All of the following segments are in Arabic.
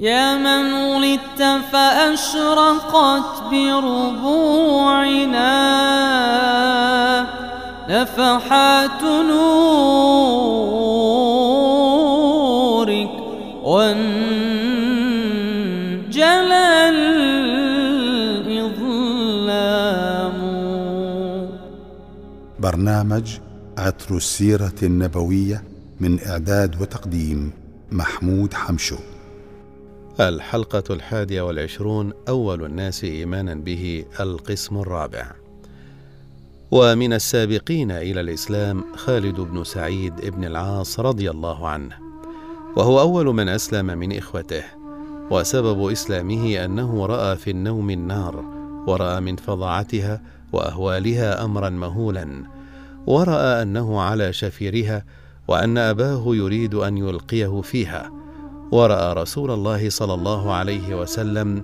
يا من ولدت فأشرقت بربوعنا. نفحات نورك وانجلى الإظلام. برنامج عطر السيرة النبوية من إعداد وتقديم محمود حمشو. الحلقة الحادية والعشرون أول الناس إيمانا به القسم الرابع. ومن السابقين إلى الإسلام خالد بن سعيد بن العاص رضي الله عنه. وهو أول من أسلم من إخوته. وسبب إسلامه أنه رأى في النوم النار ورأى من فظاعتها وأهوالها أمرا مهولا. ورأى أنه على شفيرها وأن أباه يريد أن يلقيه فيها. وراى رسول الله صلى الله عليه وسلم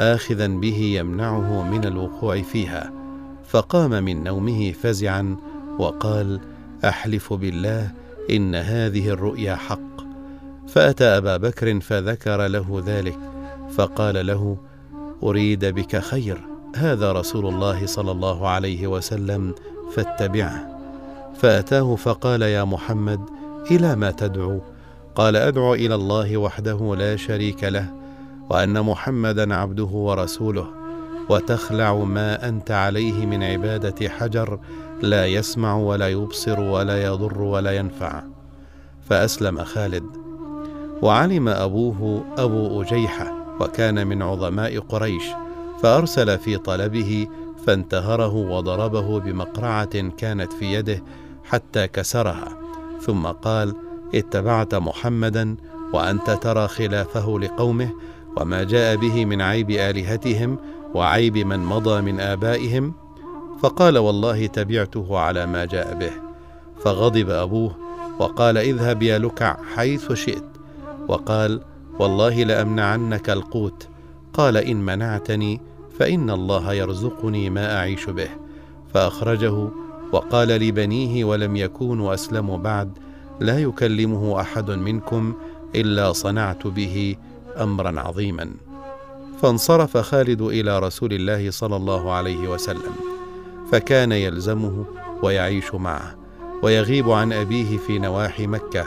اخذا به يمنعه من الوقوع فيها. فقام من نومه فزعا وقال أحلف بالله إن هذه الرؤيا حق. فأتى أبا بكر فذكر له ذلك فقال له أريد بك خير هذا رسول الله صلى الله عليه وسلم فاتبعه. فأتاه فقال يا محمد إلى ما تدعو؟ قال أدعو إلى الله وحده لا شريك له وأن محمدا عبده ورسوله وتخلع ما أنت عليه من عبادة حجر لا يسمع ولا يبصر ولا يضر ولا ينفع. فأسلم خالد. وعلم أبوه أبو أجيحة وكان من عظماء قريش فأرسل في طلبه فانتهره وضربه بمقرعة كانت في يده حتى كسرها ثم قال اتبعت محمدا وأنت ترى خلافه لقومه وما جاء به من عيب آلهتهم وعيب من مضى من آبائهم؟ فقال والله تبعته على ما جاء به. فغضب أبوه وقال اذهب يا لكع حيث شئت. وقال والله لأمنعنك القوت. قال إن منعتني فإن الله يرزقني ما أعيش به. فأخرجه وقال لبنيه ولم يكونوا أسلموا بعد لا يكلمه أحد منكم إلا صنعت به أمرا عظيما. فانصرف خالد إلى رسول الله صلى الله عليه وسلم فكان يلزمه ويعيش معه ويغيب عن أبيه في نواحي مكة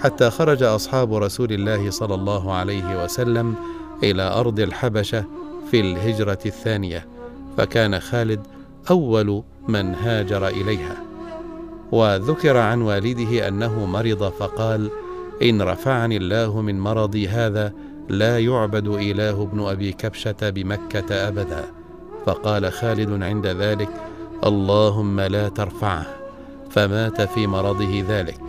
حتى خرج أصحاب رسول الله صلى الله عليه وسلم إلى أرض الحبشة في الهجرة الثانية فكان خالد أول من هاجر إليها. وذكر عن والده أنه مرض فقال إن رفعني الله من مرضي هذا لا يعبد إله ابن أبي كبشة بمكة أبدا. فقال خالد عند ذلك اللهم لا ترفعه فمات في مرضه ذلك.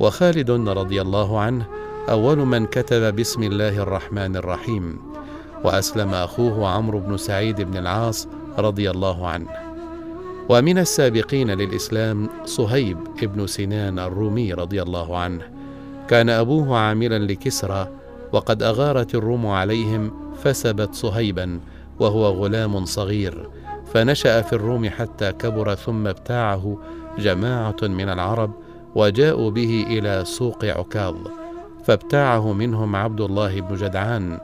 وخالد رضي الله عنه أول من كتب بسم الله الرحمن الرحيم وأسلم أخوه عمرو بن سعيد بن العاص رضي الله عنه. ومن السابقين للإسلام صهيب ابن سنان الرومي رضي الله عنه. كان أبوه عاملا لكسرى وقد أغارت الروم عليهم فسبت صهيبا وهو غلام صغير. فنشأ في الروم حتى كبر ثم ابتاعه جماعة من العرب وجاءوا به إلى سوق عكاظ. فابتاعه منهم عبد الله بن جدعان.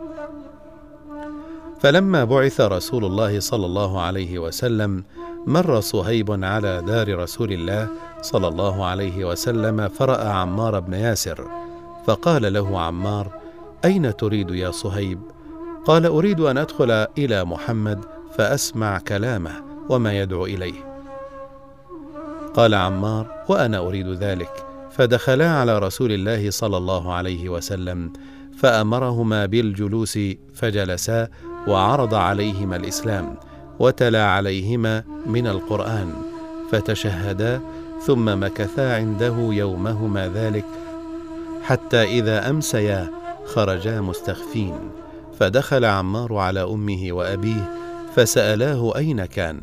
فلما بعث رسول الله صلى الله عليه وسلم مر صهيب على دار رسول الله صلى الله عليه وسلم فرأى عمار بن ياسر فقال له عمار أين تريد يا صهيب؟ قال أريد أن أدخل إلى محمد فأسمع كلامه وما يدعو إليه. قال عمار وأنا أريد ذلك. فدخلا على رسول الله صلى الله عليه وسلم فأمرهما بالجلوس فجلسا وعرض عليهما الإسلام وتلا عليهما من القرآن فتشهدا ثم مكثا عنده يومهما ذلك حتى إذا أمسيا خرجا مستخفين. فدخل عمار على أمه وأبيه فسألاه أين كان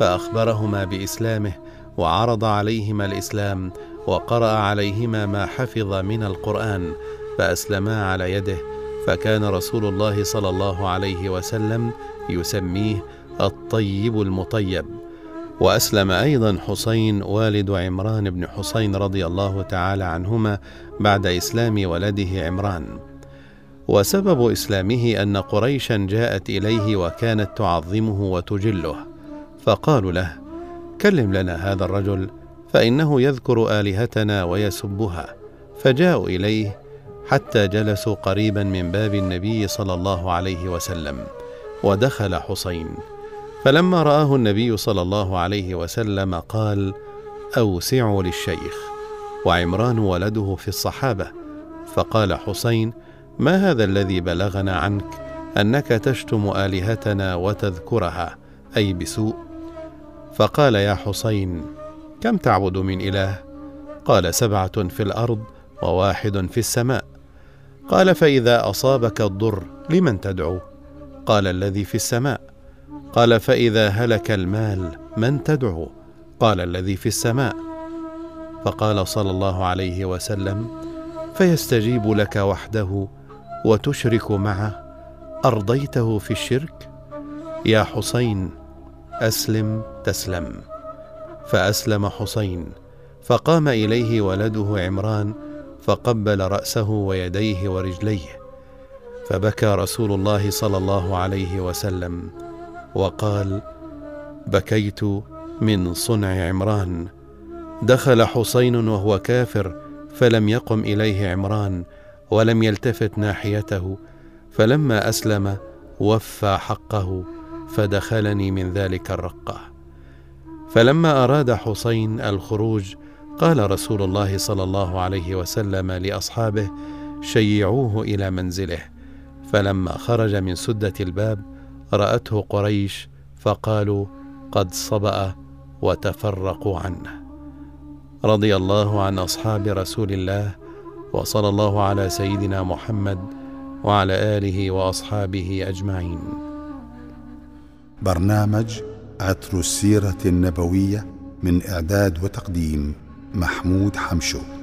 فأخبرهما بإسلامه وعرض عليهما الإسلام وقرأ عليهما ما حفظ من القرآن فأسلما على يده فكان رسول الله صلى الله عليه وسلم يسميه الطيب المطيب. وأسلم أيضا حسين والد عمران بن حسين رضي الله تعالى عنهما بعد إسلام ولده عمران. وسبب إسلامه أن قريشا جاءت إليه وكانت تعظمه وتجله. فقالوا له كلم لنا هذا الرجل فإنه يذكر آلهتنا ويسبها. فجاءوا إليه حتى جلسوا قريبا من باب النبي صلى الله عليه وسلم. ودخل حسين. فلما رآه النبي صلى الله عليه وسلم قال أوسعوا للشيخ. وعمران ولده في الصحابة. فقال حسين ما هذا الذي بلغنا عنك؟ أنك تشتم آلهتنا وتذكرها أي بسوء. فقال يا حسين كم تعبد من إله؟ قال سبعة في الأرض وواحد في السماء. قال فإذا أصابك الضر لمن تدعو؟ قال الذي في السماء. قال فإذا هلك المال من تدعو؟ قال الذي في السماء. فقال صلى الله عليه وسلم فيستجيب لك وحده وتشرك معه. أرضيته في الشرك؟ يا حسين أسلم تسلم. فأسلم حسين فقام إليه ولده عمران فقبل رأسه ويديه ورجليه. فبكى رسول الله صلى الله عليه وسلم. وقال بكيت من صنع عمران. دخل حسين وهو كافر فلم يقم إليه عمران ولم يلتفت ناحيته فلما أسلم وفى حقه فدخلني من ذلك الرقة. فلما أراد حسين الخروج قال رسول الله صلى الله عليه وسلم لأصحابه شيعوه إلى منزله. فلما خرج من سدة الباب رأته قريش فقالوا قد صبأ وتفرقوا عنه. رضي الله عن أصحاب رسول الله وصلى الله على سيدنا محمد وعلى آله وأصحابه أجمعين. برنامج عطر السيرة النبوية من إعداد وتقديم محمود حمشو.